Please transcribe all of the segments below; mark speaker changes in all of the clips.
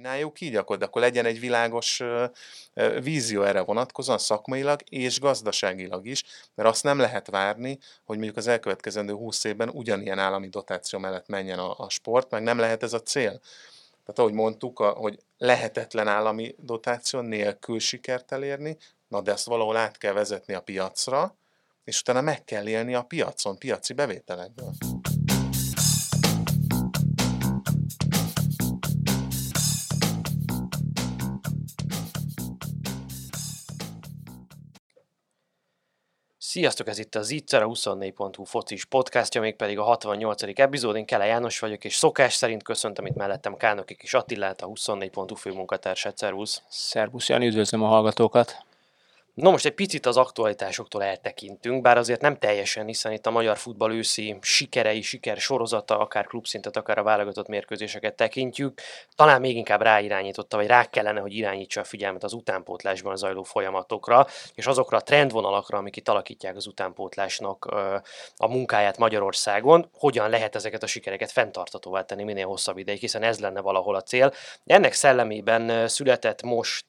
Speaker 1: Csináljuk így, akkor, de akkor legyen egy világos vízió erre vonatkozóan, szakmailag és gazdaságilag is, mert azt nem lehet várni, hogy mondjuk az elkövetkezendő 20 évben ugyanilyen állami dotáció mellett menjen a, a sport, meg nem lehet ez a cél. Tehát ahogy mondtuk, a, hogy lehetetlen állami dotáció nélkül sikert elérni, na de ezt valahol át kell vezetni a piacra, és utána meg kell élni a piacon, piaci bevételekből.
Speaker 2: Sziasztok, ez itt az Itzer, a 24.hu focis podcastja, még pedig a 68. epizód. Én Kele János vagyok, és szokás szerint köszöntöm itt mellettem Kánokik és Attilát, a 24.hu főmunkatársát. Szervusz!
Speaker 3: Szervusz, Jani, üdvözlöm a hallgatókat!
Speaker 2: No most egy picit az aktualitásoktól eltekintünk, bár azért nem teljesen, hiszen itt a magyar futball őszi sikerei, siker sorozata, akár klubszintet, akár a válogatott mérkőzéseket tekintjük, talán még inkább ráirányította, vagy rá kellene, hogy irányítsa a figyelmet az utánpótlásban zajló folyamatokra, és azokra a trendvonalakra, amik itt alakítják az utánpótlásnak a munkáját Magyarországon, hogyan lehet ezeket a sikereket fenntartatóvá tenni minél hosszabb ideig, hiszen ez lenne valahol a cél. Ennek szellemében született most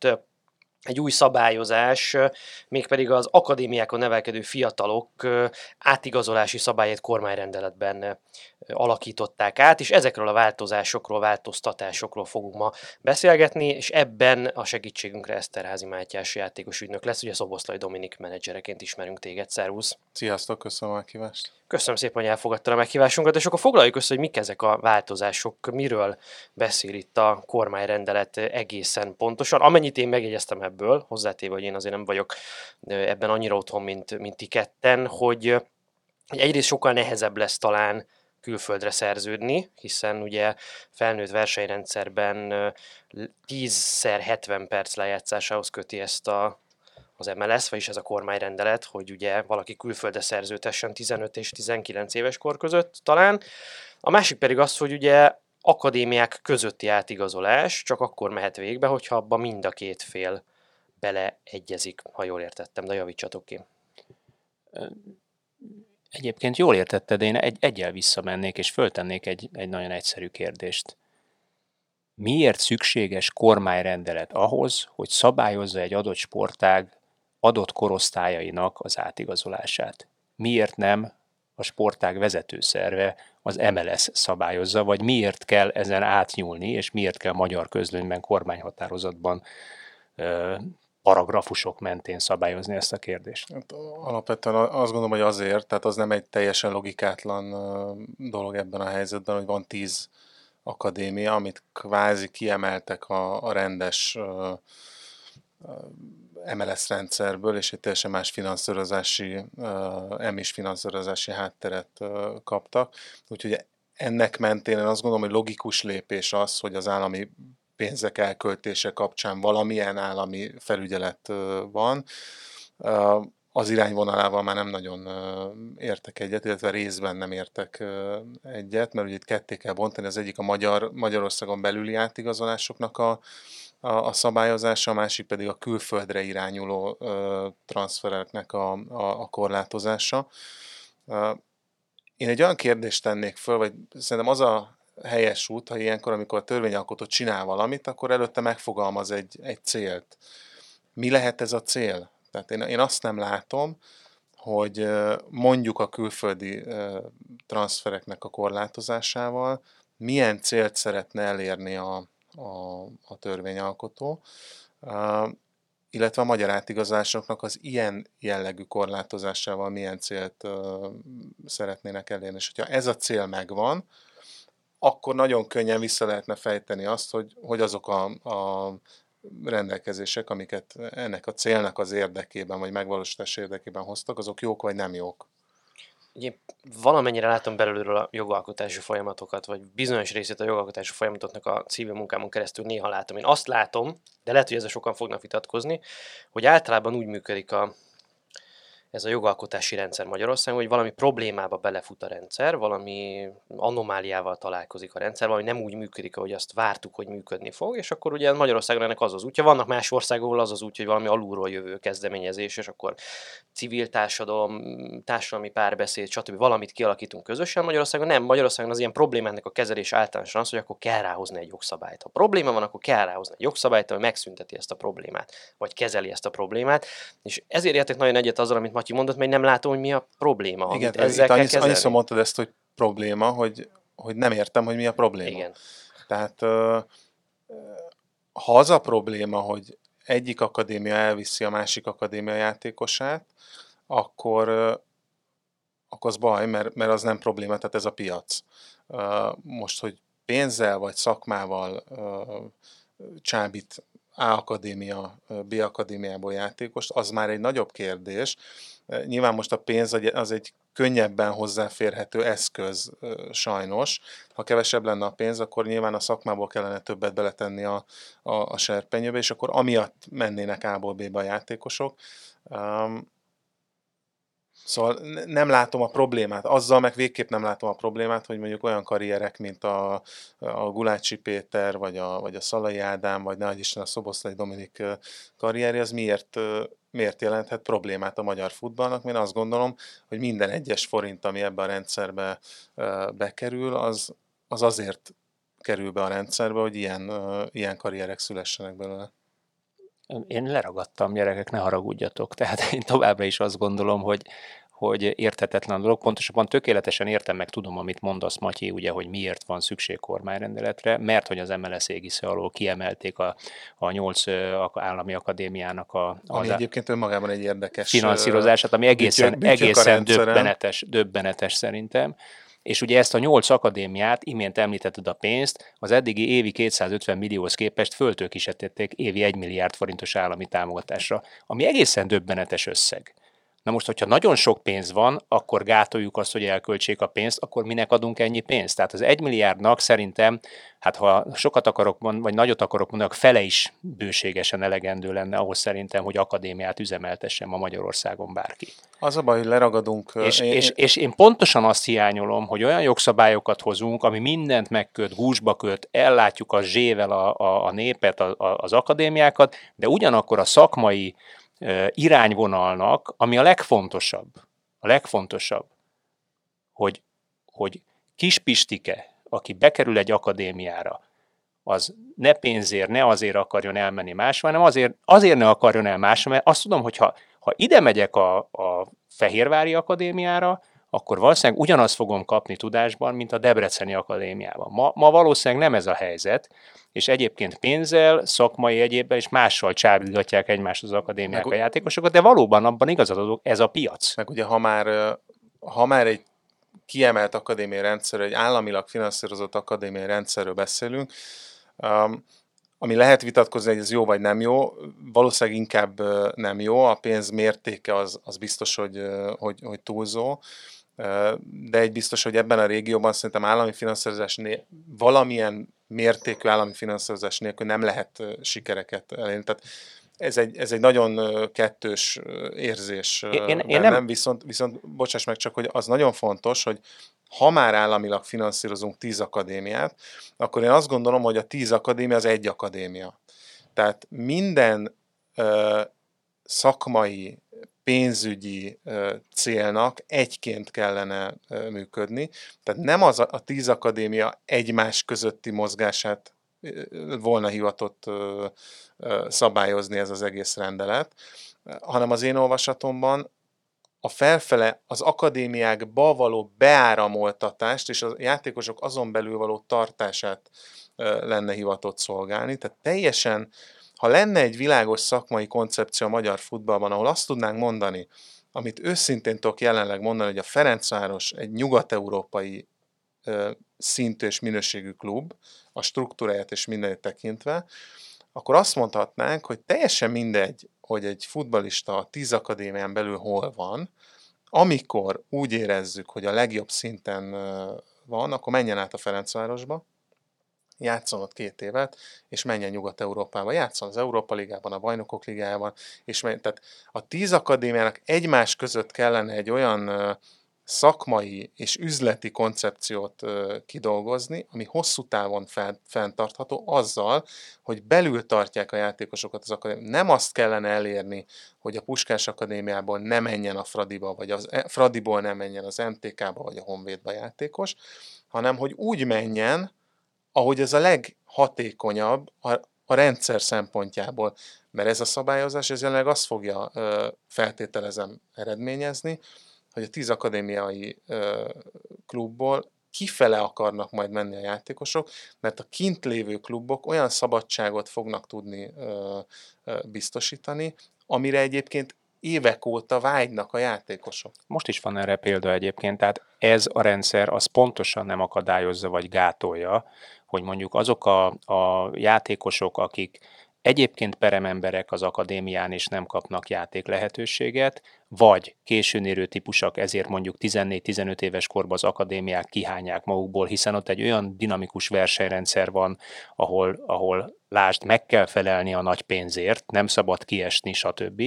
Speaker 2: egy új szabályozás, mégpedig az akadémiákon nevelkedő fiatalok átigazolási szabályát kormányrendeletben alakították át, és ezekről a változásokról, változtatásokról fogunk ma beszélgetni, és ebben a segítségünkre Eszterházi Mátyás játékos ügynök lesz, ugye Szoboszlai Dominik menedzsereként ismerünk téged, szervusz!
Speaker 1: Sziasztok, köszönöm a meghívást!
Speaker 2: Köszönöm szépen, hogy elfogadtad a meghívásunkat, és akkor foglaljuk össze, hogy mik ezek a változások, miről beszél itt a kormányrendelet egészen pontosan. Amennyit én megjegyeztem ebből, hozzátéve, hogy én azért nem vagyok ebben annyira otthon, mint, mint ti ketten, hogy egyrészt sokkal nehezebb lesz talán külföldre szerződni, hiszen ugye felnőtt versenyrendszerben 10-szer 70 perc lejátszásához köti ezt a, az MLS, vagyis ez a kormányrendelet, hogy ugye valaki külföldre szerződhessen 15 és 19 éves kor között talán. A másik pedig az, hogy ugye akadémiák közötti átigazolás csak akkor mehet végbe, hogyha abban mind a két fél beleegyezik, ha jól értettem, de javítsatok ki.
Speaker 3: Egyébként jól értetted, én egy, egyel visszamennék, és föltennék egy, egy nagyon egyszerű kérdést. Miért szükséges kormányrendelet ahhoz, hogy szabályozza egy adott sportág adott korosztályainak az átigazolását? Miért nem a sportág vezetőszerve, az MLS szabályozza, vagy miért kell ezen átnyúlni, és miért kell magyar közlönyben, kormányhatározatban paragrafusok mentén szabályozni ezt a kérdést? Hát
Speaker 1: alapvetően azt gondolom, hogy azért, tehát az nem egy teljesen logikátlan dolog ebben a helyzetben, hogy van tíz akadémia, amit kvázi kiemeltek a, a rendes MLS rendszerből, és egy teljesen más finanszírozási, emis finanszírozási hátteret kaptak. Úgyhogy ennek mentén én azt gondolom, hogy logikus lépés az, hogy az állami pénzek elköltése kapcsán valamilyen állami felügyelet van. Az irányvonalával már nem nagyon értek egyet, illetve részben nem értek egyet, mert ugye itt ketté kell bontani, az egyik a Magyar, Magyarországon belüli átigazolásoknak a, a, a szabályozása, a másik pedig a külföldre irányuló transfereknek a, a, a korlátozása. Én egy olyan kérdést tennék föl, vagy szerintem az a helyes út, ha ilyenkor, amikor a törvényalkotó csinál valamit, akkor előtte megfogalmaz egy, egy célt. Mi lehet ez a cél? Tehát én, én azt nem látom, hogy mondjuk a külföldi transfereknek a korlátozásával milyen célt szeretne elérni a, a, a törvényalkotó, illetve a magyar átigazásoknak az ilyen jellegű korlátozásával milyen célt szeretnének elérni. És hogyha ez a cél megvan, akkor nagyon könnyen vissza lehetne fejteni azt, hogy, hogy azok a, a rendelkezések, amiket ennek a célnak az érdekében, vagy megvalósítás érdekében hoztak, azok jók vagy nem jók.
Speaker 2: Ugye valamennyire látom belülről a jogalkotási folyamatokat, vagy bizonyos részét a jogalkotási folyamatoknak a civil munkámon keresztül néha látom. Én azt látom, de lehet, hogy ezzel sokan fognak vitatkozni, hogy általában úgy működik a ez a jogalkotási rendszer Magyarországon, hogy valami problémába belefut a rendszer, valami anomáliával találkozik a rendszer, valami nem úgy működik, ahogy azt vártuk, hogy működni fog, és akkor ugye Magyarországon ennek az az útja. Vannak más országokból az az útja, hogy valami alulról jövő kezdeményezés, és akkor civil társadalom, társadalmi párbeszéd, stb. valamit kialakítunk közösen. Magyarországon nem, Magyarországon az ilyen problémának a kezelés általánosan az, hogy akkor kell ráhozni egy jogszabályt. Ha probléma van, akkor kell ráhozni egy jogszabályt, ami megszünteti ezt a problémát, vagy kezeli ezt a problémát. És ezért értek nagyon egyet azzal, amit Matyi mondott, mert nem látom, hogy mi a probléma.
Speaker 1: Igen,
Speaker 2: ezzel
Speaker 1: itt annyiszor, annyiszor mondtad ezt, hogy probléma, hogy, hogy nem értem, hogy mi a probléma.
Speaker 2: Igen.
Speaker 1: Tehát ha az a probléma, hogy egyik akadémia elviszi a másik akadémia játékosát, akkor, akkor az baj, mert, mert az nem probléma, tehát ez a piac. Most, hogy pénzzel vagy szakmával csábít A akadémia, B akadémiából játékost, az már egy nagyobb kérdés. Nyilván most a pénz az egy könnyebben hozzáférhető eszköz sajnos. Ha kevesebb lenne a pénz, akkor nyilván a szakmából kellene többet beletenni a, a, a serpenyőbe, és akkor amiatt mennének A-ból B-be a játékosok. Szóval ne- nem látom a problémát. Azzal meg végképp nem látom a problémát, hogy mondjuk olyan karrierek, mint a, a Gulácsi Péter, vagy a, vagy a Szalai Ádám, vagy nagy Isten a Szoboszlai Dominik karrierje, az miért, miért jelenthet problémát a magyar futballnak. Én azt gondolom, hogy minden egyes forint, ami ebbe a rendszerbe bekerül, az, az azért kerül be a rendszerbe, hogy ilyen, ilyen karrierek szülessenek belőle.
Speaker 3: Én leragadtam, gyerekek, ne haragudjatok. Tehát én továbbra is azt gondolom, hogy, hogy érthetetlen a dolog. Pontosabban tökéletesen értem, meg tudom, amit mondasz, Matyi, ugye, hogy miért van szükség kormányrendeletre, mert hogy az MLS égisze alól kiemelték a, a nyolc állami akadémiának a,
Speaker 1: Ami
Speaker 3: az
Speaker 1: egyébként önmagában egy érdekes
Speaker 3: finanszírozását, ami egészen,
Speaker 1: bütyök- bütyök
Speaker 3: egészen döbbenetes, döbbenetes szerintem. És ugye ezt a nyolc akadémiát, imént említetted a pénzt, az eddigi évi 250 millióhoz képest föltőkísértették évi 1 milliárd forintos állami támogatásra, ami egészen döbbenetes összeg. Na most, hogyha nagyon sok pénz van, akkor gátoljuk azt, hogy elköltsék a pénzt, akkor minek adunk ennyi pénzt? Tehát az 1 milliárdnak szerintem, hát ha sokat akarok mondani, vagy nagyot akarok mondani, fele is bőségesen elegendő lenne ahhoz szerintem, hogy akadémiát üzemeltessen ma Magyarországon bárki.
Speaker 1: Az a baj, hogy leragadunk.
Speaker 3: És,
Speaker 1: én-
Speaker 3: és, és én pontosan azt hiányolom, hogy olyan jogszabályokat hozunk, ami mindent megköt, gúzsba köt, ellátjuk a zsével a, a, a népet, a, a, az akadémiákat, de ugyanakkor a szakmai irányvonalnak, ami a legfontosabb, a legfontosabb, hogy, hogy kispistike, aki bekerül egy akadémiára, az ne pénzért, ne azért akarjon elmenni másra, hanem azért, azért ne akarjon el másra, mert azt tudom, hogy ha, ha ide megyek a, a Fehérvári Akadémiára, akkor valószínűleg ugyanazt fogom kapni tudásban, mint a Debreceni Akadémiában. Ma, ma valószínűleg nem ez a helyzet, és egyébként pénzzel, szakmai egyébben és mással csábítgatják egymást az akadémiák
Speaker 1: Meg-
Speaker 3: a játékosokat, de valóban abban igazad adok, ez a piac.
Speaker 1: Meg ugye, ha már, ha már egy kiemelt akadémiai rendszer, egy államilag finanszírozott akadémiai rendszerről beszélünk, um, ami lehet vitatkozni, hogy ez jó vagy nem jó, valószínűleg inkább nem jó, a pénz mértéke az, az biztos, hogy, hogy, hogy túlzó, de egy biztos, hogy ebben a régióban szerintem állami finanszírozás né- valamilyen mértékű állami finanszírozás nélkül nem lehet sikereket elérni. Tehát ez egy, ez egy nagyon kettős érzés
Speaker 3: Én- én- nem...
Speaker 1: viszont, viszont bocsáss meg csak, hogy az nagyon fontos, hogy ha már államilag finanszírozunk tíz akadémiát, akkor én azt gondolom, hogy a tíz akadémia az egy akadémia. Tehát minden ö, szakmai, pénzügyi célnak egyként kellene működni. Tehát nem az a, tíz akadémia egymás közötti mozgását volna hivatott szabályozni ez az egész rendelet, hanem az én olvasatomban a felfele az akadémiákba való beáramoltatást és a játékosok azon belül való tartását lenne hivatott szolgálni. Tehát teljesen, ha lenne egy világos szakmai koncepció a magyar futballban, ahol azt tudnánk mondani, amit őszintén tudok jelenleg mondani, hogy a Ferencváros egy nyugat-európai szintű és minőségű klub, a struktúráját és mindenét tekintve, akkor azt mondhatnánk, hogy teljesen mindegy, hogy egy futbalista a tíz akadémián belül hol van, amikor úgy érezzük, hogy a legjobb szinten van, akkor menjen át a Ferencvárosba, játszon ott két évet, és menjen Nyugat-Európába. Játszon az Európa Ligában, a Bajnokok Ligájában, és menj, tehát a tíz akadémiának egymás között kellene egy olyan szakmai és üzleti koncepciót kidolgozni, ami hosszú távon fenntartható azzal, hogy belül tartják a játékosokat az akadémiában. Nem azt kellene elérni, hogy a Puskás Akadémiából ne menjen a Fradiba, vagy az e, Fradiból ne menjen az MTK-ba, vagy a Honvédba játékos, hanem hogy úgy menjen, ahogy ez a leghatékonyabb a, a rendszer szempontjából. Mert ez a szabályozás, ez jelenleg azt fogja feltételezem eredményezni, hogy a tíz akadémiai klubból kifele akarnak majd menni a játékosok, mert a kint lévő klubok olyan szabadságot fognak tudni ö, ö, biztosítani, amire egyébként évek óta vágynak a játékosok.
Speaker 3: Most is van erre példa egyébként, tehát ez a rendszer az pontosan nem akadályozza vagy gátolja, hogy mondjuk azok a, a játékosok, akik egyébként perememberek az akadémián és nem kapnak játék lehetőséget, vagy későn érő típusak, ezért mondjuk 14-15 éves korban az akadémiák kihányják magukból, hiszen ott egy olyan dinamikus versenyrendszer van, ahol, ahol lásd, meg kell felelni a nagy pénzért, nem szabad kiesni, stb.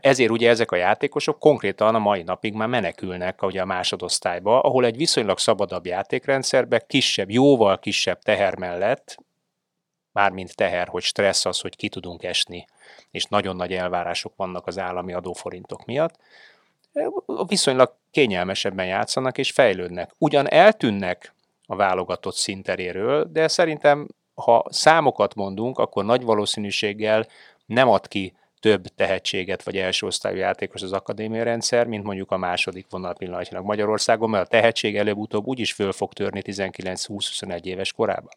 Speaker 3: Ezért ugye ezek a játékosok konkrétan a mai napig már menekülnek ugye a másodosztályba, ahol egy viszonylag szabadabb játékrendszerbe kisebb, jóval kisebb teher mellett, mármint teher, hogy stressz az, hogy ki tudunk esni, és nagyon nagy elvárások vannak az állami adóforintok miatt, viszonylag kényelmesebben játszanak és fejlődnek. Ugyan eltűnnek a válogatott szinteréről, de szerintem, ha számokat mondunk, akkor nagy valószínűséggel nem ad ki több tehetséget vagy első osztályú játékos az akadémia rendszer, mint mondjuk a második vonal pillanatnyilag Magyarországon, mert a tehetség előbb-utóbb úgyis föl fog törni 19-20-21 éves korában.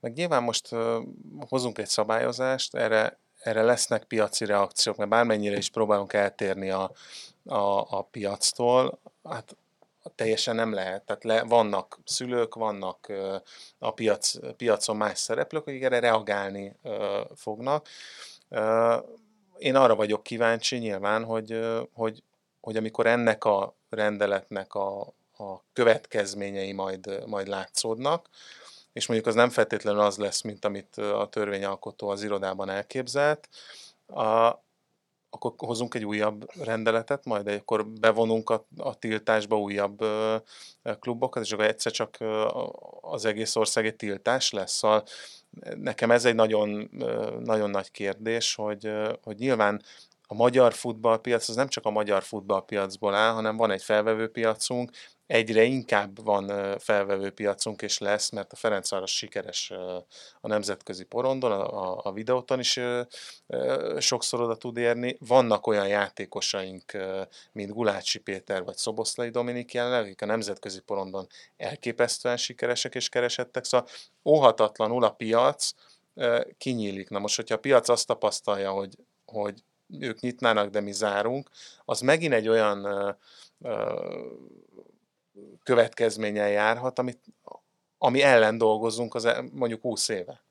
Speaker 1: Meg nyilván most uh, hozunk egy szabályozást, erre, erre lesznek piaci reakciók, mert bármennyire is próbálunk eltérni a, a, a piactól, hát teljesen nem lehet. Tehát le, vannak szülők, vannak uh, a piac, piacon más szereplők, akik erre reagálni uh, fognak. Uh, én arra vagyok kíváncsi nyilván, hogy, hogy, hogy amikor ennek a rendeletnek a, a következményei majd, majd látszódnak, és mondjuk az nem feltétlenül az lesz, mint amit a törvényalkotó az irodában elképzelt, a, akkor hozunk egy újabb rendeletet, majd akkor bevonunk a, a tiltásba újabb ö, klubokat, és akkor egyszer csak ö, az egész ország egy tiltás lesz. Szóval nekem ez egy nagyon, nagyon nagy kérdés, hogy, hogy nyilván a magyar futballpiac az nem csak a magyar futballpiacból áll, hanem van egy felvevő piacunk, egyre inkább van felvevő piacunk, és lesz, mert a Ferencváros sikeres a nemzetközi porondon, a, a videóton is sokszor oda tud érni. Vannak olyan játékosaink, mint Gulácsi Péter vagy Szoboszlai Dominik jelenleg, akik a nemzetközi porondon elképesztően sikeresek és keresettek, szóval óhatatlanul a piac kinyílik. Na most, hogyha a piac azt tapasztalja, hogy, hogy ők nyitnának, de mi zárunk, az megint egy olyan következménnyel járhat, amit, ami ellen dolgozunk az e, mondjuk 20 éve.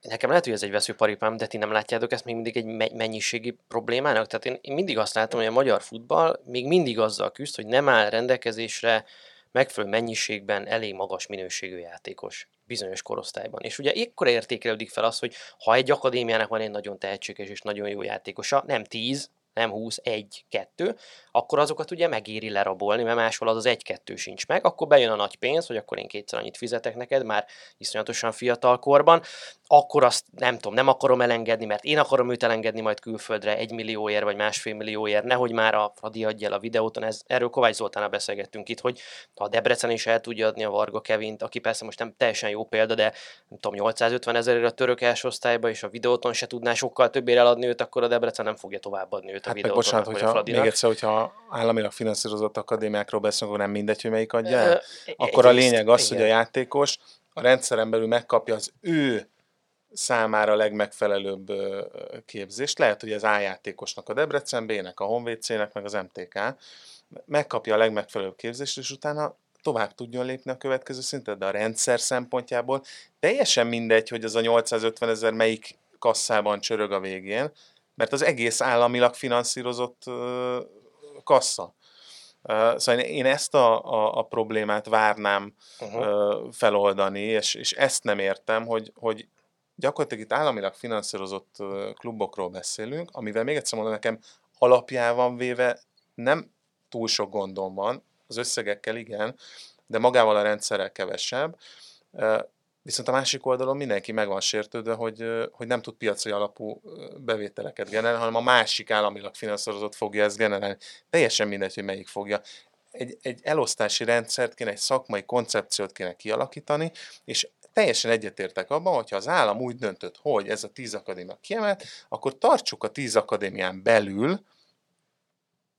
Speaker 2: Nekem lehet, hogy ez egy veszőparipám, de ti nem látjátok ezt még mindig egy mennyiségi problémának? Tehát én, én mindig azt látom, hogy a magyar futball még mindig azzal küzd, hogy nem áll rendelkezésre megfelelő mennyiségben elég magas minőségű játékos bizonyos korosztályban. És ugye ekkor értékelődik fel az, hogy ha egy akadémiának van egy nagyon tehetséges és nagyon jó játékosa, nem 10, nem 20, 1, 2, akkor azokat ugye megéri lerabolni, mert máshol az az 1-2 sincs meg, akkor bejön a nagy pénz, hogy akkor én kétszer annyit fizetek neked, már iszonyatosan fiatal korban, akkor azt nem tudom, nem akarom elengedni, mert én akarom őt elengedni majd külföldre egy millióért vagy másfél millióért, nehogy már a Fradi adja el a videóton, ez, erről Kovács Zoltánnal beszélgettünk itt, hogy ha a Debrecen is el tudja adni a Varga Kevint, aki persze most nem teljesen jó példa, de nem tudom, 850 ezerért a török első osztályba, és a videóton se tudná sokkal többére eladni őt, akkor a Debrecen nem fogja továbbadni őt a
Speaker 1: hát
Speaker 2: videóton.
Speaker 1: Bocsánat, hogyha, még egyszer, hogyha államilag finanszírozott akadémiákról beszélünk, akkor nem mindegy, hogy melyik adja el. Akkor a lényeg az, hogy a játékos a rendszeren belül megkapja az ő számára legmegfelelőbb képzést. Lehet, hogy az A játékosnak a Debrecen, B-nek a Honvéd C-nek, meg az MTK megkapja a legmegfelelőbb képzést, és utána tovább tudjon lépni a következő szintet, de a rendszer szempontjából teljesen mindegy, hogy az a 850 ezer melyik kasszában csörög a végén, mert az egész államilag finanszírozott kassa. Szóval én ezt a, a, a problémát várnám
Speaker 2: Uh-huh.
Speaker 1: feloldani, és, és ezt nem értem, hogy, hogy gyakorlatilag itt államilag finanszírozott klubokról beszélünk, amivel még egyszer mondom, nekem alapjában véve nem túl sok gondom van, az összegekkel igen, de magával a rendszerrel kevesebb. Viszont a másik oldalon mindenki meg van sértődve, hogy, hogy nem tud piaci alapú bevételeket generálni, hanem a másik államilag finanszírozott fogja ezt generálni. Teljesen mindegy, hogy melyik fogja. Egy, egy elosztási rendszert kéne, egy szakmai koncepciót kéne kialakítani, és teljesen egyetértek abban, hogyha az állam úgy döntött, hogy ez a tíz akadémia kiemelt, akkor tartsuk a tíz akadémián belül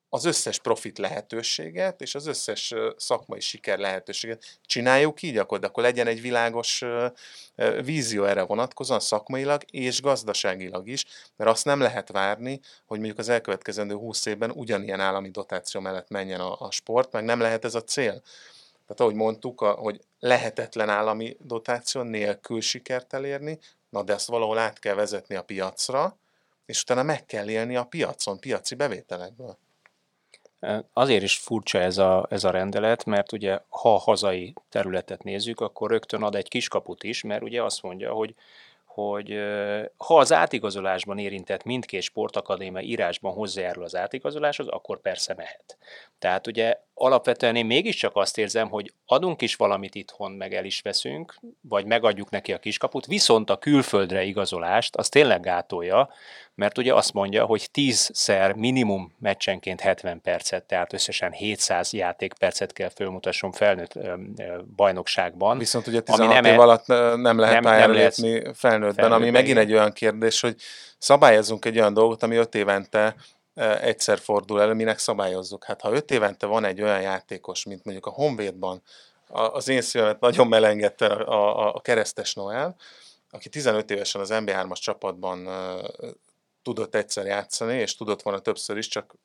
Speaker 1: az összes profit lehetőséget, és az összes szakmai siker lehetőséget csináljuk így, akkor, de akkor legyen egy világos vízió erre vonatkozóan szakmailag és gazdaságilag is, mert azt nem lehet várni, hogy mondjuk az elkövetkezendő 20 évben ugyanilyen állami dotáció mellett menjen a, a sport, meg nem lehet ez a cél. Tehát ahogy mondtuk, a, hogy lehetetlen állami dotáció nélkül sikert elérni, na de ezt valahol át kell vezetni a piacra, és utána meg kell élni a piacon, piaci bevételekből.
Speaker 3: Azért is furcsa ez a, ez a rendelet, mert ugye ha hazai területet nézzük, akkor rögtön ad egy kiskaput is, mert ugye azt mondja, hogy hogy ha az átigazolásban érintett mindkét sportakadémia írásban hozzájárul az átigazoláshoz, akkor persze mehet. Tehát ugye alapvetően én mégiscsak azt érzem, hogy adunk is valamit itthon, meg el is veszünk, vagy megadjuk neki a kiskaput, viszont a külföldre igazolást az tényleg gátolja, mert ugye azt mondja, hogy 10-szer minimum meccsenként 70 percet, tehát összesen 700 játékpercet kell fölmutasson felnőtt bajnokságban.
Speaker 1: Viszont ugye 16 nem, év alatt nem lehet nem, nem lépni felnőttben, felnőttben, ami megint egy olyan kérdés, hogy szabályozunk egy olyan dolgot, ami 5 évente egyszer fordul elő, minek szabályozzuk. Hát ha 5 évente van egy olyan játékos, mint mondjuk a Honvédban, az én szívemet nagyon melengedte a, a, a keresztes Noel, aki 15 évesen az MB3-as csapatban tudott egyszer játszani, és tudott volna többször is, csak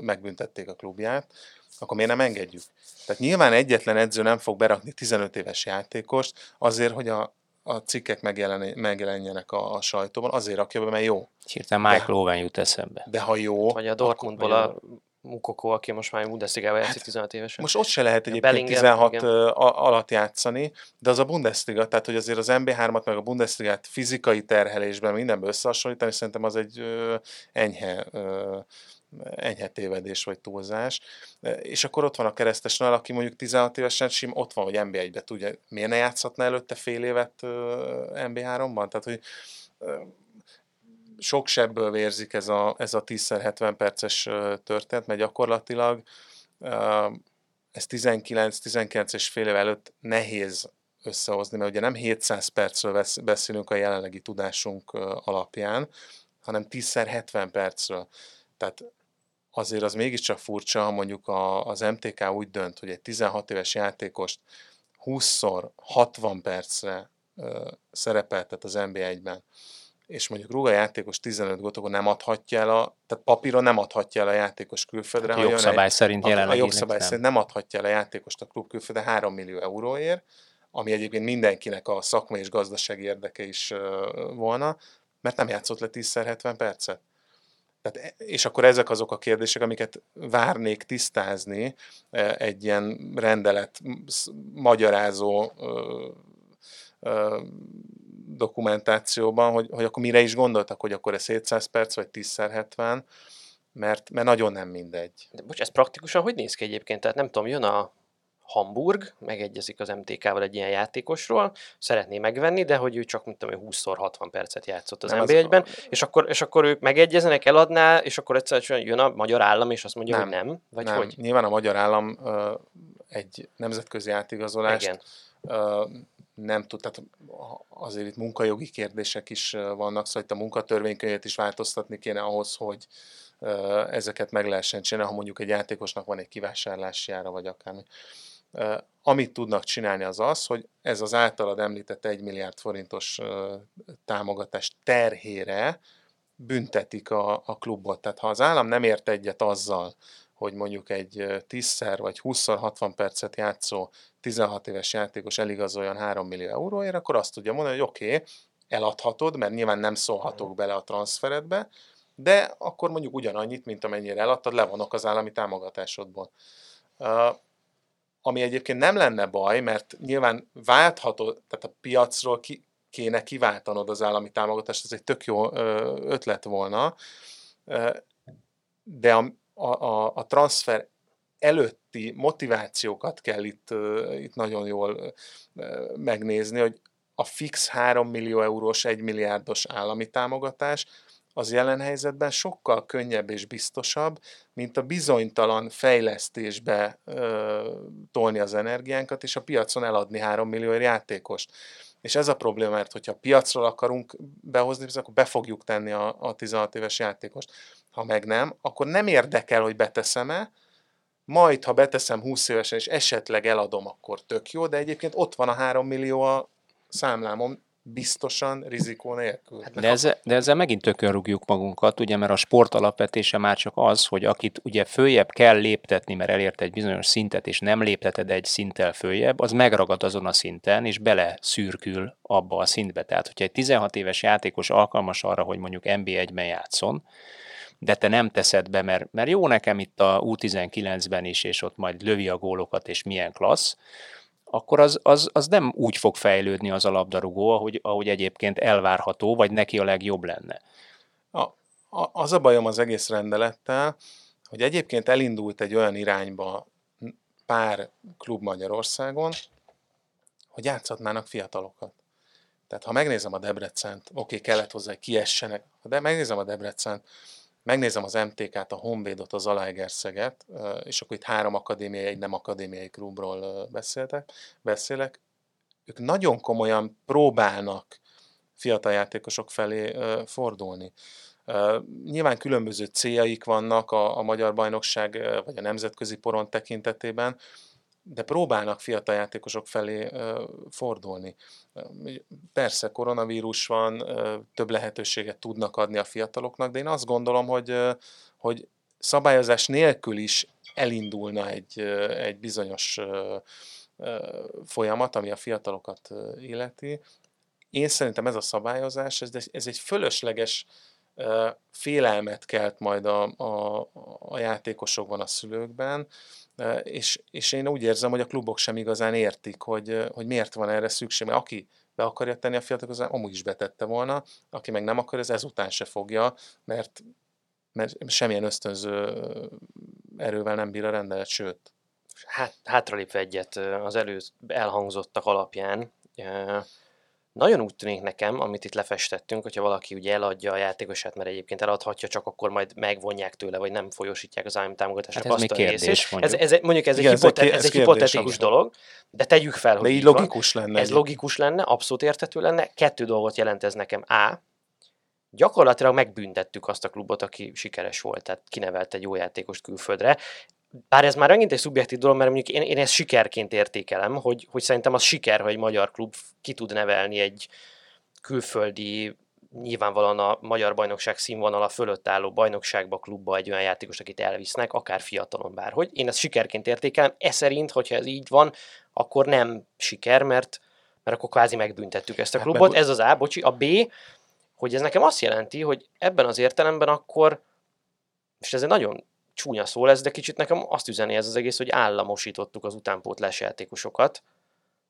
Speaker 1: megbüntették a klubját, akkor miért nem engedjük? Tehát nyilván egyetlen edző nem fog berakni 15 éves játékost azért, hogy a, a cikkek megjelenjenek a, a sajtóban, azért rakja be, mert jó.
Speaker 3: Hirtelen Michael Owen jut eszembe.
Speaker 1: De ha jó...
Speaker 2: Vagy a Dortmundból a Mukoko, aki most már Bundesliga-ba játszik hát, 16 évesen.
Speaker 1: Most ott se lehet egyébként Bellinger, 16 igen. alatt játszani, de az a Bundesliga, tehát hogy azért az MB3-at meg a Bundesligát fizikai terhelésben mindenből összehasonlítani, szerintem az egy ö, enyhe ö, enyhe tévedés vagy túlzás. És akkor ott van a keresztes Noel, aki mondjuk 16 évesen sim, ott van, hogy NB1-be tudja, miért ne játszhatna előtte fél évet NB3-ban? Tehát, hogy sok sebből vérzik ez a, ez a 10x70 perces történet, mert gyakorlatilag ez 19-19 és fél év előtt nehéz összehozni, mert ugye nem 700 percről beszélünk a jelenlegi tudásunk alapján, hanem 10x70 percről. Tehát azért az mégiscsak furcsa, ha mondjuk a, az MTK úgy dönt, hogy egy 16 éves játékost 20-szor 60 percre ö, szerepeltet az NBA-ben, és mondjuk rúga játékos 15 gótot, akkor nem adhatja el a, tehát papíron nem adhatja el a játékos külföldre.
Speaker 3: Hát a jogszabály egy, szerint jelenleg
Speaker 1: A jogszabály nem. szerint nem adhatja el a játékost a klub külföldre 3 millió euróért, ami egyébként mindenkinek a szakmai és gazdasági érdeke is volna, mert nem játszott le 10-70 percet. Tehát, e, és akkor ezek azok a kérdések, amiket várnék tisztázni egy ilyen rendelet magyarázó dokumentációban, hogy, hogy akkor mire is gondoltak, hogy akkor ez 700 perc, vagy 10x70, mert, mert nagyon nem mindegy.
Speaker 2: De bocs, ez praktikusan hogy néz ki egyébként? Tehát nem tudom, jön a Hamburg, megegyezik az MTK-val egy ilyen játékosról, szeretné megvenni, de hogy ő csak, mint tudom, 20-szor 60 percet játszott az NB1-ben, a... és, akkor, és akkor ők megegyeznek, eladná, és akkor egyszerűen jön a magyar állam, és azt mondja, nem, hogy nem? Vagy
Speaker 1: nem.
Speaker 2: hogy?
Speaker 1: Nyilván a magyar állam uh, egy nemzetközi átigazolást Igen. Uh, nem tud, tehát azért itt munkajogi kérdések is vannak, szóval itt a munkatörvénykönyvet is változtatni kéne ahhoz, hogy ezeket meg lehessen csinálni, ha mondjuk egy játékosnak van egy kivásárlási ára, vagy akármi. Amit tudnak csinálni az az, hogy ez az általad említett 1 milliárd forintos támogatás terhére büntetik a, a klubot. Tehát ha az állam nem ért egyet azzal, hogy mondjuk egy 10-szer vagy 20-60 percet játszó 16 éves játékos eligazoljon 3 millió euróért, akkor azt tudja mondani, hogy oké, okay, eladhatod, mert nyilván nem szólhatok bele a transferedbe, de akkor mondjuk ugyanannyit, mint amennyire eladtad, levonok az állami támogatásodból. Ami egyébként nem lenne baj, mert nyilván váltható, tehát a piacról ki, kéne kiváltanod az állami támogatást, ez egy tök jó ötlet volna, de a, a, a transfer előtti motivációkat kell itt, itt nagyon jól megnézni, hogy a fix 3 millió eurós, 1 milliárdos állami támogatás az jelen helyzetben sokkal könnyebb és biztosabb, mint a bizonytalan fejlesztésbe ö, tolni az energiánkat, és a piacon eladni 3 millió játékost. És ez a probléma, mert hogyha piacról akarunk behozni, akkor be fogjuk tenni a, a 16 éves játékost. Ha meg nem, akkor nem érdekel, hogy beteszem-e, majd, ha beteszem 20 évesen, és esetleg eladom, akkor tök jó, de egyébként ott van a 3 millió a számlámon, biztosan, rizikó nélkül.
Speaker 3: Hát de, ezzel, de ezzel megint tökön rúgjuk magunkat, ugye, mert a sport alapvetése már csak az, hogy akit ugye följebb kell léptetni, mert elért egy bizonyos szintet, és nem lépteted egy szinttel följebb, az megragad azon a szinten, és bele szürkül abba a szintbe. Tehát, hogyha egy 16 éves játékos alkalmas arra, hogy mondjuk NB1-ben játszon, de te nem teszed be, mert, mert jó nekem itt a U19-ben is, és ott majd lövi a gólokat, és milyen klassz, akkor az, az, az nem úgy fog fejlődni az a labdarúgó, ahogy, ahogy egyébként elvárható, vagy neki a legjobb lenne.
Speaker 1: A, a, az a bajom az egész rendelettel, hogy egyébként elindult egy olyan irányba pár klub Magyarországon, hogy játszhatnának fiatalokat. Tehát ha megnézem a Debrecent, oké, kellett hozzá, hogy kiessenek, de megnézem a Debrecent, megnézem az MTK-t, a Honvédot, az Alaegerszeget, és akkor itt három akadémiai, egy nem akadémiai klubról beszéltek, beszélek, ők nagyon komolyan próbálnak fiatal játékosok felé fordulni. Nyilván különböző céljaik vannak a, a magyar bajnokság vagy a nemzetközi poron tekintetében, de próbálnak fiatal játékosok felé fordulni. Persze koronavírus van, több lehetőséget tudnak adni a fiataloknak, de én azt gondolom, hogy, hogy szabályozás nélkül is elindulna egy, egy bizonyos folyamat, ami a fiatalokat illeti. Én szerintem ez a szabályozás, ez, ez egy fölösleges félelmet kelt majd a, a, a játékosokban, a szülőkben, és, és én úgy érzem, hogy a klubok sem igazán értik, hogy, hogy miért van erre szükség, mert aki be akarja tenni a fiatalokat, amúgy is betette volna, aki meg nem akar, ez ezután se fogja, mert, mert semmilyen ösztönző erővel nem bír a rendelet, sőt.
Speaker 2: Hát, hátralépve egyet az elő elhangzottak alapján, nagyon úgy tűnik nekem, amit itt lefestettünk, hogyha valaki ugye eladja a játékosát, mert egyébként eladhatja, csak akkor majd megvonják tőle, vagy nem folyosítják az állami támogatásnak
Speaker 3: hát ez azt a kérdés, részét.
Speaker 2: Mondjuk. Ez, ez, mondjuk ez Igen, egy, hipote- ez, ez egy hipotetikus dolog, de tegyük fel,
Speaker 1: hogy de így logikus van. lenne.
Speaker 2: Ez egy. logikus lenne, abszolút értető lenne. Kettő dolgot jelent ez nekem. A, gyakorlatilag megbüntettük azt a klubot, aki sikeres volt, tehát kinevelt egy jó játékost külföldre. Bár ez már megint egy szubjektív dolog, mert mondjuk én, én ezt sikerként értékelem, hogy, hogy szerintem az siker, hogy egy magyar klub ki tud nevelni egy külföldi, nyilvánvalóan a magyar bajnokság színvonala fölött álló bajnokságba, klubba egy olyan játékos, akit elvisznek, akár fiatalon bárhogy. Én ezt sikerként értékelem. E szerint, hogyha ez így van, akkor nem siker, mert, mert akkor kvázi megbüntettük ezt a hát klubot. Ez az A, bocsi. A B, hogy ez nekem azt jelenti, hogy ebben az értelemben akkor, és ez egy nagyon csúnya szó lesz, de kicsit nekem azt üzeni ez az egész, hogy államosítottuk az utánpótlás játékosokat,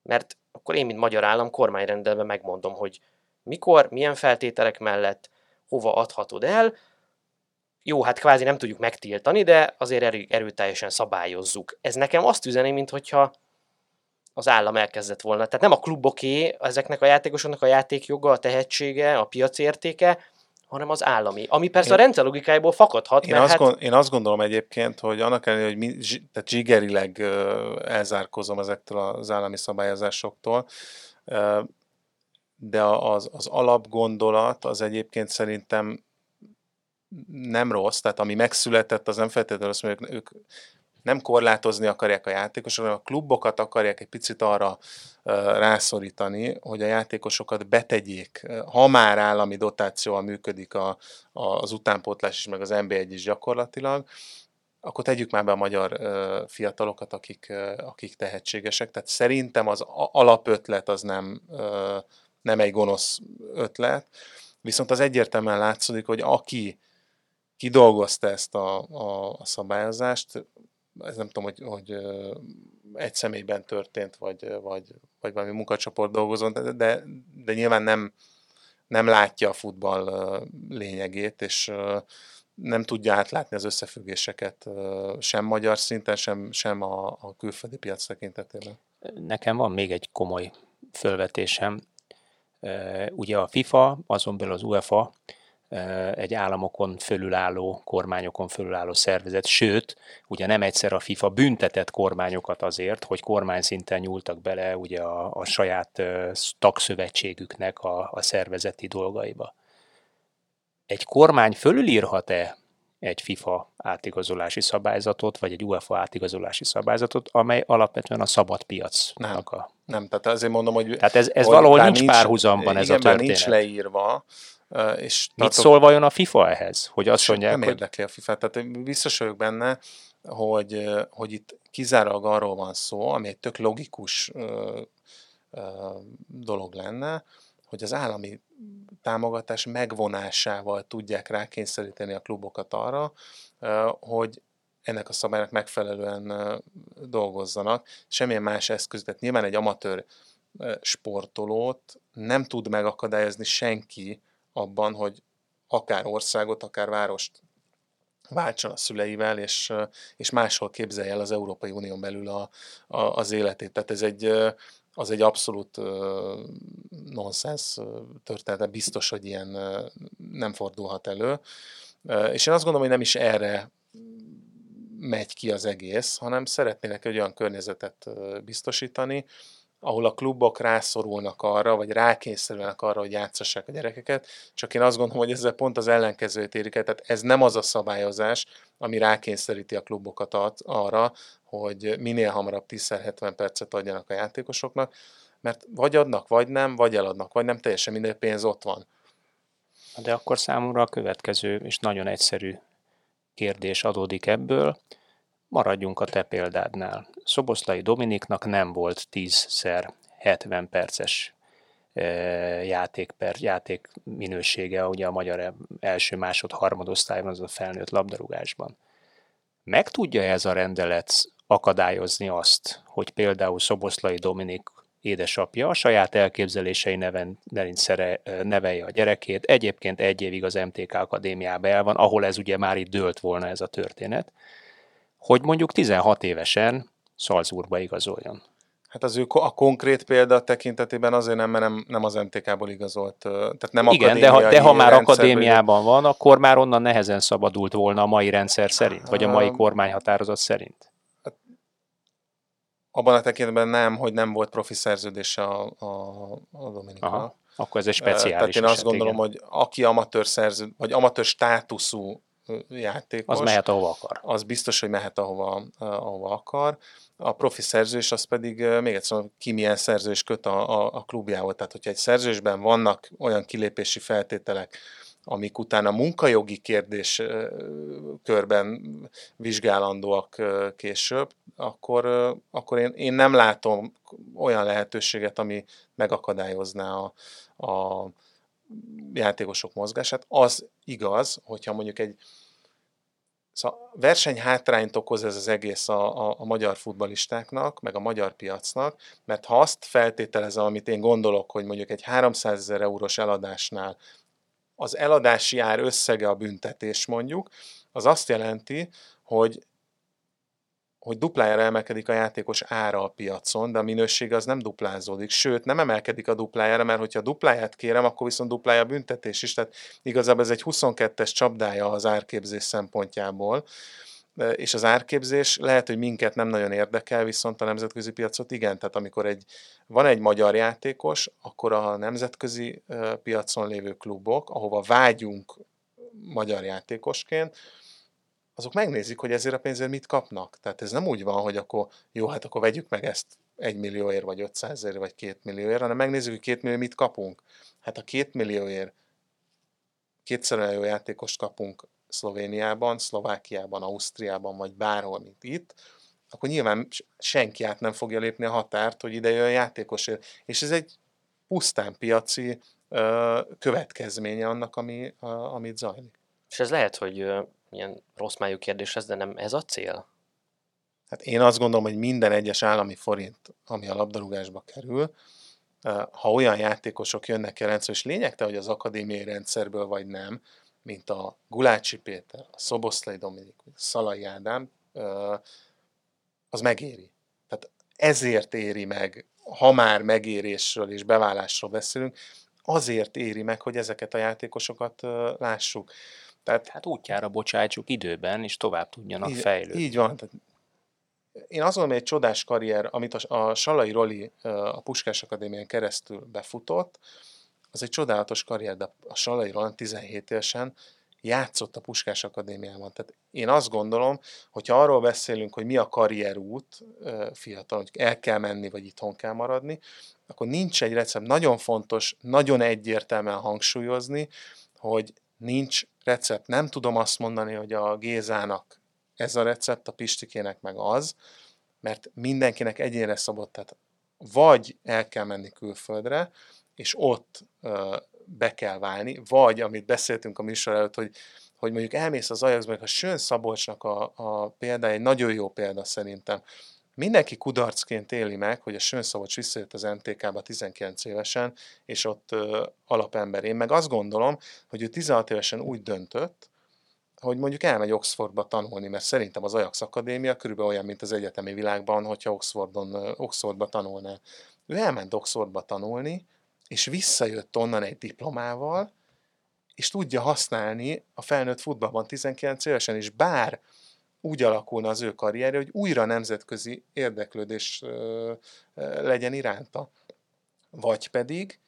Speaker 2: mert akkor én, mint magyar állam kormányrendelben megmondom, hogy mikor, milyen feltételek mellett, hova adhatod el, jó, hát kvázi nem tudjuk megtiltani, de azért erő, erőteljesen szabályozzuk. Ez nekem azt üzeni, mintha az állam elkezdett volna. Tehát nem a kluboké, ezeknek a játékosoknak a játékjoga, a tehetsége, a piacértéke, hanem az állami. Ami persze én, a rendszer logikájából fakadhat.
Speaker 1: Én, mert azt hát... gond, én azt gondolom egyébként, hogy annak ellenére, hogy mi, tehát zsigerileg uh, elzárkozom ezektől az állami szabályozásoktól, uh, de az, az alapgondolat az egyébként szerintem nem rossz, tehát ami megszületett, az nem feltétlenül azt mondja, ők nem korlátozni akarják a játékosokat, hanem a klubokat akarják egy picit arra rászorítani, hogy a játékosokat betegyék. Ha már állami dotációval működik a, a, az utánpótlás is, meg az NB1 is gyakorlatilag, akkor tegyük már be a magyar fiatalokat, akik, akik tehetségesek. Tehát szerintem az alapötlet az nem, nem egy gonosz ötlet, viszont az egyértelműen látszódik, hogy aki kidolgozta ezt a, a, a szabályozást, ez nem tudom, hogy, hogy egy személyben történt, vagy, vagy, vagy valami munkacsoport dolgozott, de, de, de nyilván nem, nem látja a futball lényegét, és nem tudja átlátni az összefüggéseket sem magyar szinten, sem, sem a, a külföldi piac tekintetében.
Speaker 3: Nekem van még egy komoly fölvetésem. Ugye a FIFA, azon belül az UEFA egy államokon fölülálló, kormányokon fölülálló szervezet, sőt, ugye nem egyszer a FIFA büntetett kormányokat azért, hogy kormány szinten nyúltak bele ugye a, a saját tagszövetségüknek a, a szervezeti dolgaiba. Egy kormány fölülírhat-e egy FIFA átigazolási szabályzatot, vagy egy UEFA átigazolási szabályzatot, amely alapvetően a szabad piacnak
Speaker 1: a... Nem, tehát azért mondom, hogy...
Speaker 3: Tehát ez, ez valahol nincs párhuzamban ez a történet.
Speaker 1: nincs leírva, és
Speaker 3: Mit tartok, szól vajon a FIFA ehhez? Hogy azt mondják,
Speaker 1: nem
Speaker 3: hogy...
Speaker 1: érdekli a FIFA. Tehát biztos vagyok benne, hogy, hogy itt kizárólag arról van szó, ami egy tök logikus ö, ö, dolog lenne, hogy az állami támogatás megvonásával tudják rákényszeríteni a klubokat arra, ö, hogy ennek a szabálynak megfelelően dolgozzanak. Semmilyen más eszköz, tehát nyilván egy amatőr sportolót nem tud megakadályozni senki abban, hogy akár országot, akár várost váltson a szüleivel, és, és máshol képzelje el az Európai Unión belül a, a, az életét. Tehát ez egy, az egy abszolút nonsens történet, biztos, hogy ilyen nem fordulhat elő. És én azt gondolom, hogy nem is erre megy ki az egész, hanem szeretnének egy olyan környezetet biztosítani, ahol a klubok rászorulnak arra, vagy rákényszerülnek arra, hogy játszassák a gyerekeket, csak én azt gondolom, hogy ezzel pont az ellenkezőt érik el, tehát ez nem az a szabályozás, ami rákényszeríti a klubokat arra, hogy minél hamarabb 10-70 percet adjanak a játékosoknak, mert vagy adnak, vagy nem, vagy eladnak, vagy nem, teljesen minden pénz ott van.
Speaker 3: De akkor számomra a következő és nagyon egyszerű kérdés adódik ebből, Maradjunk a te példádnál. Szoboszlai Dominiknak nem volt 10-szer 70 perces e, játék, per, játék minősége ugye a magyar első, másod, harmadosztályban, az a felnőtt labdarúgásban. Meg tudja ez a rendelet akadályozni azt, hogy például Szoboszlai Dominik édesapja a saját elképzelései neven, szere, nevelje a gyerekét. Egyébként egy évig az MTK Akadémiába el van, ahol ez ugye már itt dőlt volna ez a történet hogy mondjuk 16 évesen Salzburgba igazoljon.
Speaker 1: Hát az ő a konkrét példa tekintetében azért nem, mert nem, nem az MTK-ból igazolt. Tehát nem
Speaker 3: Igen, de ha, de ha már akadémiában van, akkor már onnan nehezen szabadult volna a mai rendszer szerint, vagy a mai kormányhatározat szerint. Hát,
Speaker 1: abban a tekintetben nem, hogy nem volt profi szerződés a, a, a Dominika.
Speaker 3: Akkor ez egy speciális Tehát
Speaker 1: én azt gondolom, igen. hogy aki amatőr szerző, vagy amatőr státuszú játékos.
Speaker 3: Az mehet ahova akar.
Speaker 1: Az biztos, hogy mehet ahova, ahova akar. A profi szerzős az pedig még egyszer ki milyen szerzős köt a, a, a klubjával. Tehát, hogyha egy szerzősben vannak olyan kilépési feltételek, amik után a munkajogi kérdés körben vizsgálandóak később, akkor, akkor én, én nem látom olyan lehetőséget, ami megakadályozná a, a játékosok mozgását. Az igaz, hogyha mondjuk egy Szóval versenyhátrányt okoz ez az egész a, a, a magyar futbalistáknak, meg a magyar piacnak, mert ha azt feltételezem, amit én gondolok, hogy mondjuk egy 300 ezer eurós eladásnál az eladási ár összege a büntetés mondjuk, az azt jelenti, hogy hogy duplájára emelkedik a játékos ára a piacon, de a minőség az nem duplázódik. Sőt, nem emelkedik a duplájára, mert hogyha a dupláját kérem, akkor viszont duplája büntetés is. Tehát igazából ez egy 22-es csapdája az árképzés szempontjából. És az árképzés lehet, hogy minket nem nagyon érdekel, viszont a nemzetközi piacot igen. Tehát amikor egy, van egy magyar játékos, akkor a nemzetközi piacon lévő klubok, ahova vágyunk magyar játékosként, azok megnézik, hogy ezért a pénzért mit kapnak. Tehát ez nem úgy van, hogy akkor jó, hát akkor vegyük meg ezt egy millióért, vagy 500 ezer, vagy két millióért, hanem megnézzük, hogy két millió mit kapunk. Hát a két millióért kétszer olyan jó játékost kapunk Szlovéniában, Szlovákiában, Ausztriában, vagy bárhol, mint itt, akkor nyilván senki át nem fogja lépni a határt, hogy ide jön játékosért. És ez egy pusztán piaci ö, következménye annak, ami, a, amit zajlik.
Speaker 2: És ez lehet, hogy milyen rossz májú kérdés ez, de nem ez a cél?
Speaker 1: Hát én azt gondolom, hogy minden egyes állami forint, ami a labdarúgásba kerül, ha olyan játékosok jönnek a rendszer, és lényegte, hogy az akadémiai rendszerből vagy nem, mint a Gulácsi Péter, a Szoboszlai Dominik, a Szalai Ádám, az megéri. Tehát ezért éri meg, ha már megérésről és beválásról beszélünk, azért éri meg, hogy ezeket a játékosokat lássuk.
Speaker 3: Tehát, hát útjára bocsájtsuk időben, és tovább tudjanak
Speaker 1: így,
Speaker 3: fejlődni.
Speaker 1: Így van. Tehát én azt gondolom, hogy egy csodás karrier, amit a, a Salai Roli a Puskás Akadémián keresztül befutott, az egy csodálatos karrier, de a Salai Roland 17 évesen játszott a Puskás Akadémiában. Tehát én azt gondolom, hogyha arról beszélünk, hogy mi a karrierút fiatal, hogy el kell menni, vagy itthon kell maradni, akkor nincs egy recept. Nagyon fontos, nagyon egyértelműen hangsúlyozni, hogy nincs recept. Nem tudom azt mondani, hogy a Gézának ez a recept, a Pistikének meg az, mert mindenkinek egyénre szabott, tehát vagy el kell menni külföldre, és ott ö, be kell válni, vagy, amit beszéltünk a műsor előtt, hogy, hogy mondjuk elmész az Ajaxba, a Sön Szabolcsnak a, a példája egy nagyon jó példa szerintem. Mindenki kudarcként éli meg, hogy a Sön Szabolcs visszajött az MTK-ba 19 évesen, és ott ö, alapember. Én meg azt gondolom, hogy ő 16 évesen úgy döntött, hogy mondjuk elmegy Oxfordba tanulni, mert szerintem az Ajax Akadémia körülbelül olyan, mint az egyetemi világban, hogyha Oxfordon, Oxfordba tanulná. Ő elment Oxfordba tanulni, és visszajött onnan egy diplomával, és tudja használni a felnőtt futballban 19 évesen, és bár úgy alakulna az ő karrierje, hogy újra nemzetközi érdeklődés legyen iránta. Vagy pedig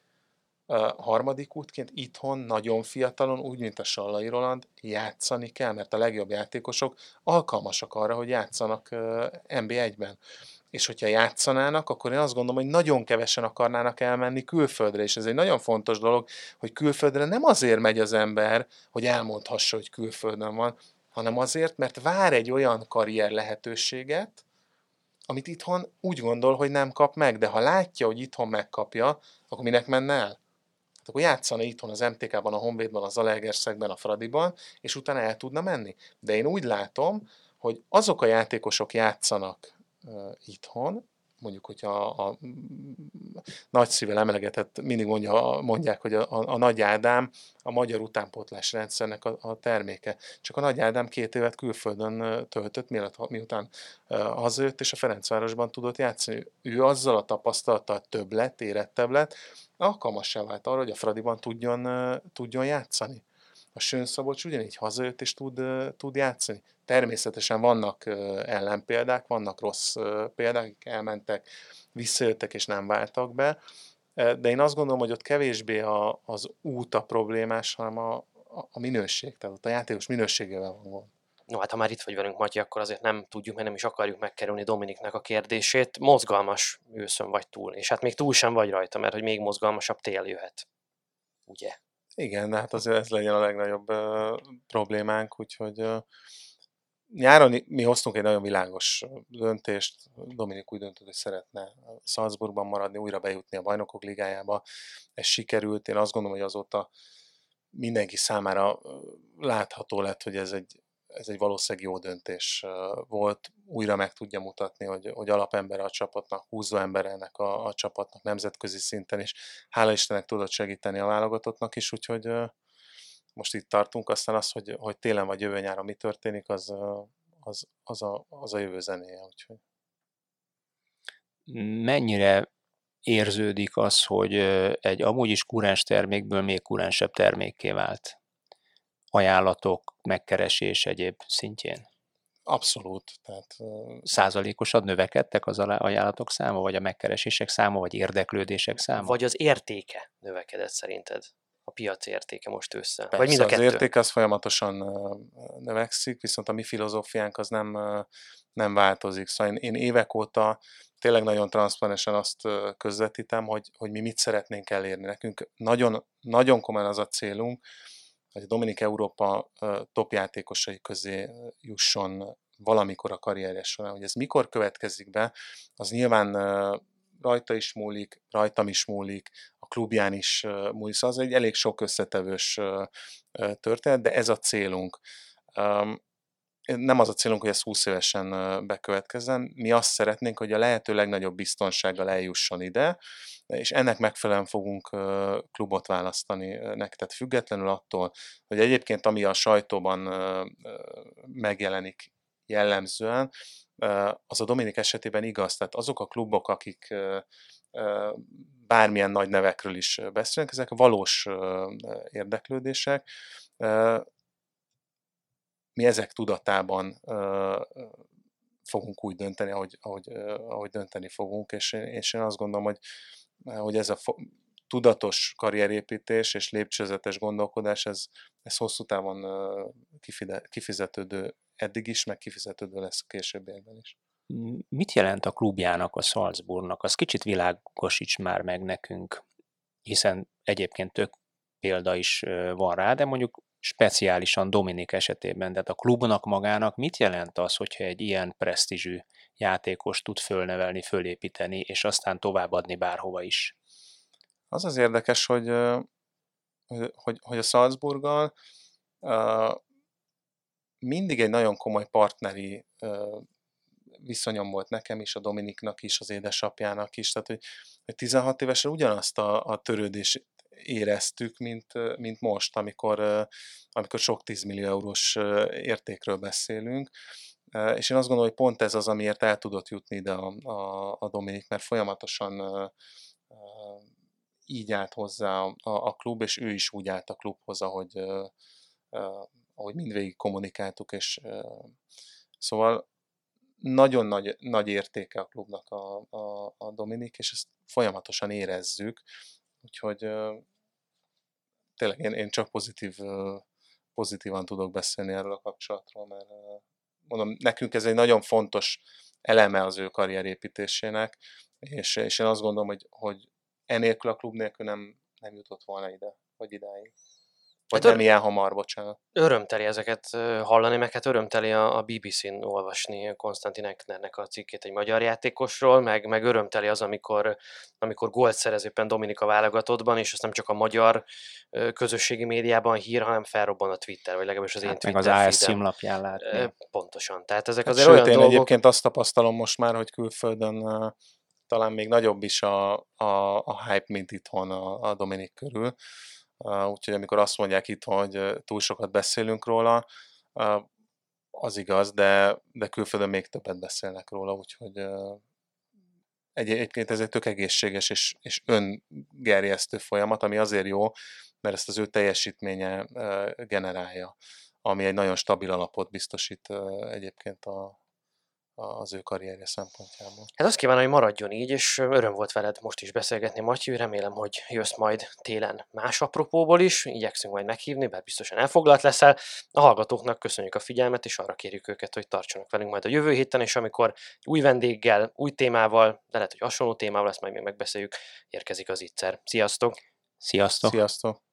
Speaker 1: harmadik útként itthon nagyon fiatalon, úgy, mint a Sallai Roland, játszani kell, mert a legjobb játékosok alkalmasak arra, hogy játszanak NB1-ben. És hogyha játszanának, akkor én azt gondolom, hogy nagyon kevesen akarnának elmenni külföldre, és ez egy nagyon fontos dolog, hogy külföldre nem azért megy az ember, hogy elmondhassa, hogy külföldön van, hanem azért, mert vár egy olyan karrier lehetőséget, amit itthon úgy gondol, hogy nem kap meg, de ha látja, hogy itthon megkapja, akkor minek menne el? Hát akkor játszana itthon az MTK-ban, a Honvédban, az Zalaegerszegben, a Fradiban, és utána el tudna menni. De én úgy látom, hogy azok a játékosok játszanak uh, itthon, mondjuk, hogyha a, a nagy szível emelegetett, mindig mondja, mondják, hogy a, a, a Nagy Ádám a magyar utánpótlás rendszernek a, a terméke. Csak a Nagy Ádám két évet külföldön töltött, mielőtt, miután hazajött, és a Ferencvárosban tudott játszani. Ő azzal a tapasztalattal több lett, érettebb lett, alkalmassá vált arra, hogy a Fradiban tudjon, tudjon játszani. A Sön Szabolcs ugyanígy hazajött és tud, tud játszani. Természetesen vannak ellenpéldák, vannak rossz példák, akik elmentek, visszajöttek és nem váltak be, de én azt gondolom, hogy ott kevésbé a, az út a problémás, hanem a, a minőség, tehát ott a játékos minőségével van gond.
Speaker 2: No, hát ha már itt vagy velünk, Matyi, akkor azért nem tudjuk, mert nem is akarjuk megkerülni Dominiknek a kérdését. Mozgalmas őszön vagy túl, és hát még túl sem vagy rajta, mert hogy még mozgalmasabb tél jöhet. Ugye?
Speaker 1: Igen, de hát azért ez legyen a legnagyobb uh, problémánk, úgyhogy uh, nyáron mi hoztunk egy nagyon világos döntést. Dominik úgy döntött, hogy szeretne Salzburgban maradni, újra bejutni a bajnokok ligájába. Ez sikerült. Én azt gondolom, hogy azóta mindenki számára látható lett, hogy ez egy, ez egy valószínűleg jó döntés volt. Újra meg tudja mutatni, hogy, hogy alapember a csapatnak, húzó ember ennek a, a csapatnak nemzetközi szinten, és hála Istennek tudott segíteni a válogatottnak is, úgyhogy most itt tartunk, aztán az, hogy, hogy télen vagy jövő nyáron mi történik, az, az, az, a, az a jövő zenéje. Úgyhogy.
Speaker 3: Mennyire érződik az, hogy egy amúgy is kuráns termékből még kuránsabb termékké vált? Ajánlatok, megkeresés egyéb szintjén?
Speaker 1: Abszolút. Tehát,
Speaker 3: Százalékosan növekedtek az ajánlatok száma, vagy a megkeresések száma, vagy érdeklődések száma?
Speaker 2: Vagy az értéke növekedett szerinted? a piac értéke most össze?
Speaker 1: Persze, Vagy mind a kettő? az érték az folyamatosan növekszik, viszont a mi filozófiánk az nem, nem változik. Szóval én, én évek óta tényleg nagyon transzparensen azt közvetítem, hogy, hogy mi mit szeretnénk elérni. Nekünk nagyon, nagyon komolyan az a célunk, hogy a Dominik Európa top játékosai közé jusson valamikor a karrierje során. Hogy ez mikor következik be, az nyilván rajta is múlik, rajtam is múlik, a klubján is múlik, szóval az egy elég sok összetevős történet, de ez a célunk. nem az a célunk, hogy ez 20 évesen bekövetkezzen. Mi azt szeretnénk, hogy a lehető legnagyobb biztonsággal eljusson ide, és ennek megfelelően fogunk klubot választani nektek, függetlenül attól, hogy egyébként ami a sajtóban megjelenik jellemzően, az a Dominik esetében igaz. Tehát azok a klubok, akik bármilyen nagy nevekről is beszélnek, ezek valós érdeklődések. Mi ezek tudatában fogunk úgy dönteni, ahogy, ahogy, ahogy dönteni fogunk, és én, és én azt gondolom, hogy, hogy ez a tudatos karrierépítés és lépcsőzetes gondolkodás, ez, ez hosszú távon kifizetődő eddig is, meg kifizetődő lesz a későbbiekben is.
Speaker 3: Mit jelent a klubjának, a Salzburgnak? Az kicsit világosíts már meg nekünk, hiszen egyébként tök példa is van rá, de mondjuk speciálisan Dominik esetében, tehát a klubnak magának mit jelent az, hogyha egy ilyen presztízsű játékos tud fölnevelni, fölépíteni, és aztán továbbadni bárhova is?
Speaker 1: Az az érdekes, hogy, hogy, hogy- a Salzburggal mindig egy nagyon komoly partneri viszonyom volt nekem is, a Dominiknak is, az édesapjának is, tehát hogy, hogy 16 évesen ugyanazt a, a törődést éreztük, mint, mint most, amikor, amikor sok 10 millió eurós értékről beszélünk. És én azt gondolom, hogy pont ez az, amiért el tudott jutni ide a, a, a Dominik, mert folyamatosan így állt hozzá a, a klub, és ő is úgy állt a klubhoz, ahogy, ahogy mindvégig kommunikáltuk, és szóval nagyon nagy, nagy értéke a klubnak a, a, a Dominik, és ezt folyamatosan érezzük, úgyhogy tényleg én, én csak pozitív, pozitívan tudok beszélni erről a kapcsolatról, mert mondom, nekünk ez egy nagyon fontos eleme az ő karrierépítésének, és, és én azt gondolom, hogy, hogy enélkül a klub nélkül nem, nem jutott volna ide, vagy idáig. Vagy
Speaker 2: Hát
Speaker 1: nem ilyen hamar, bocsánat.
Speaker 2: Örömteli ezeket hallani, meg hát örömteli a, a BBC-n olvasni Konstantin Eknernek a cikkét egy magyar játékosról, meg, meg örömteli az, amikor, amikor gólt szerez éppen Dominika válogatottban, és azt nem csak a magyar közösségi médiában hír, hanem felrobban a Twitter, vagy legalábbis az én
Speaker 3: Hát meg
Speaker 2: Twitter
Speaker 3: az AS címlapján látni.
Speaker 2: Pontosan. Tehát ezek
Speaker 1: Hát
Speaker 2: azért
Speaker 1: sőt,
Speaker 2: olyan
Speaker 1: én
Speaker 2: dolgok...
Speaker 1: egyébként azt tapasztalom most már, hogy külföldön talán még nagyobb is a, a, a hype, mint itthon a, a Dominik körül. Úgyhogy amikor azt mondják itthon, hogy túl sokat beszélünk róla, az igaz, de, de külföldön még többet beszélnek róla, úgyhogy egy, egyébként ez egy tök egészséges és, és öngerjesztő folyamat, ami azért jó, mert ezt az ő teljesítménye generálja, ami egy nagyon stabil alapot biztosít egyébként a, az ő karrierje szempontjából.
Speaker 2: Hát azt kívánom, hogy maradjon így, és öröm volt veled most is beszélgetni, Matyi. Remélem, hogy jössz majd télen más apropóból is. Igyekszünk majd meghívni, bár biztosan elfoglalt leszel. A hallgatóknak köszönjük a figyelmet, és arra kérjük őket, hogy tartsanak velünk majd a jövő héten, és amikor új vendéggel, új témával, de lehet, hogy hasonló témával, ezt majd még megbeszéljük, érkezik az ittszer. Sziasztok!
Speaker 3: Sziasztok!
Speaker 1: Sziasztok!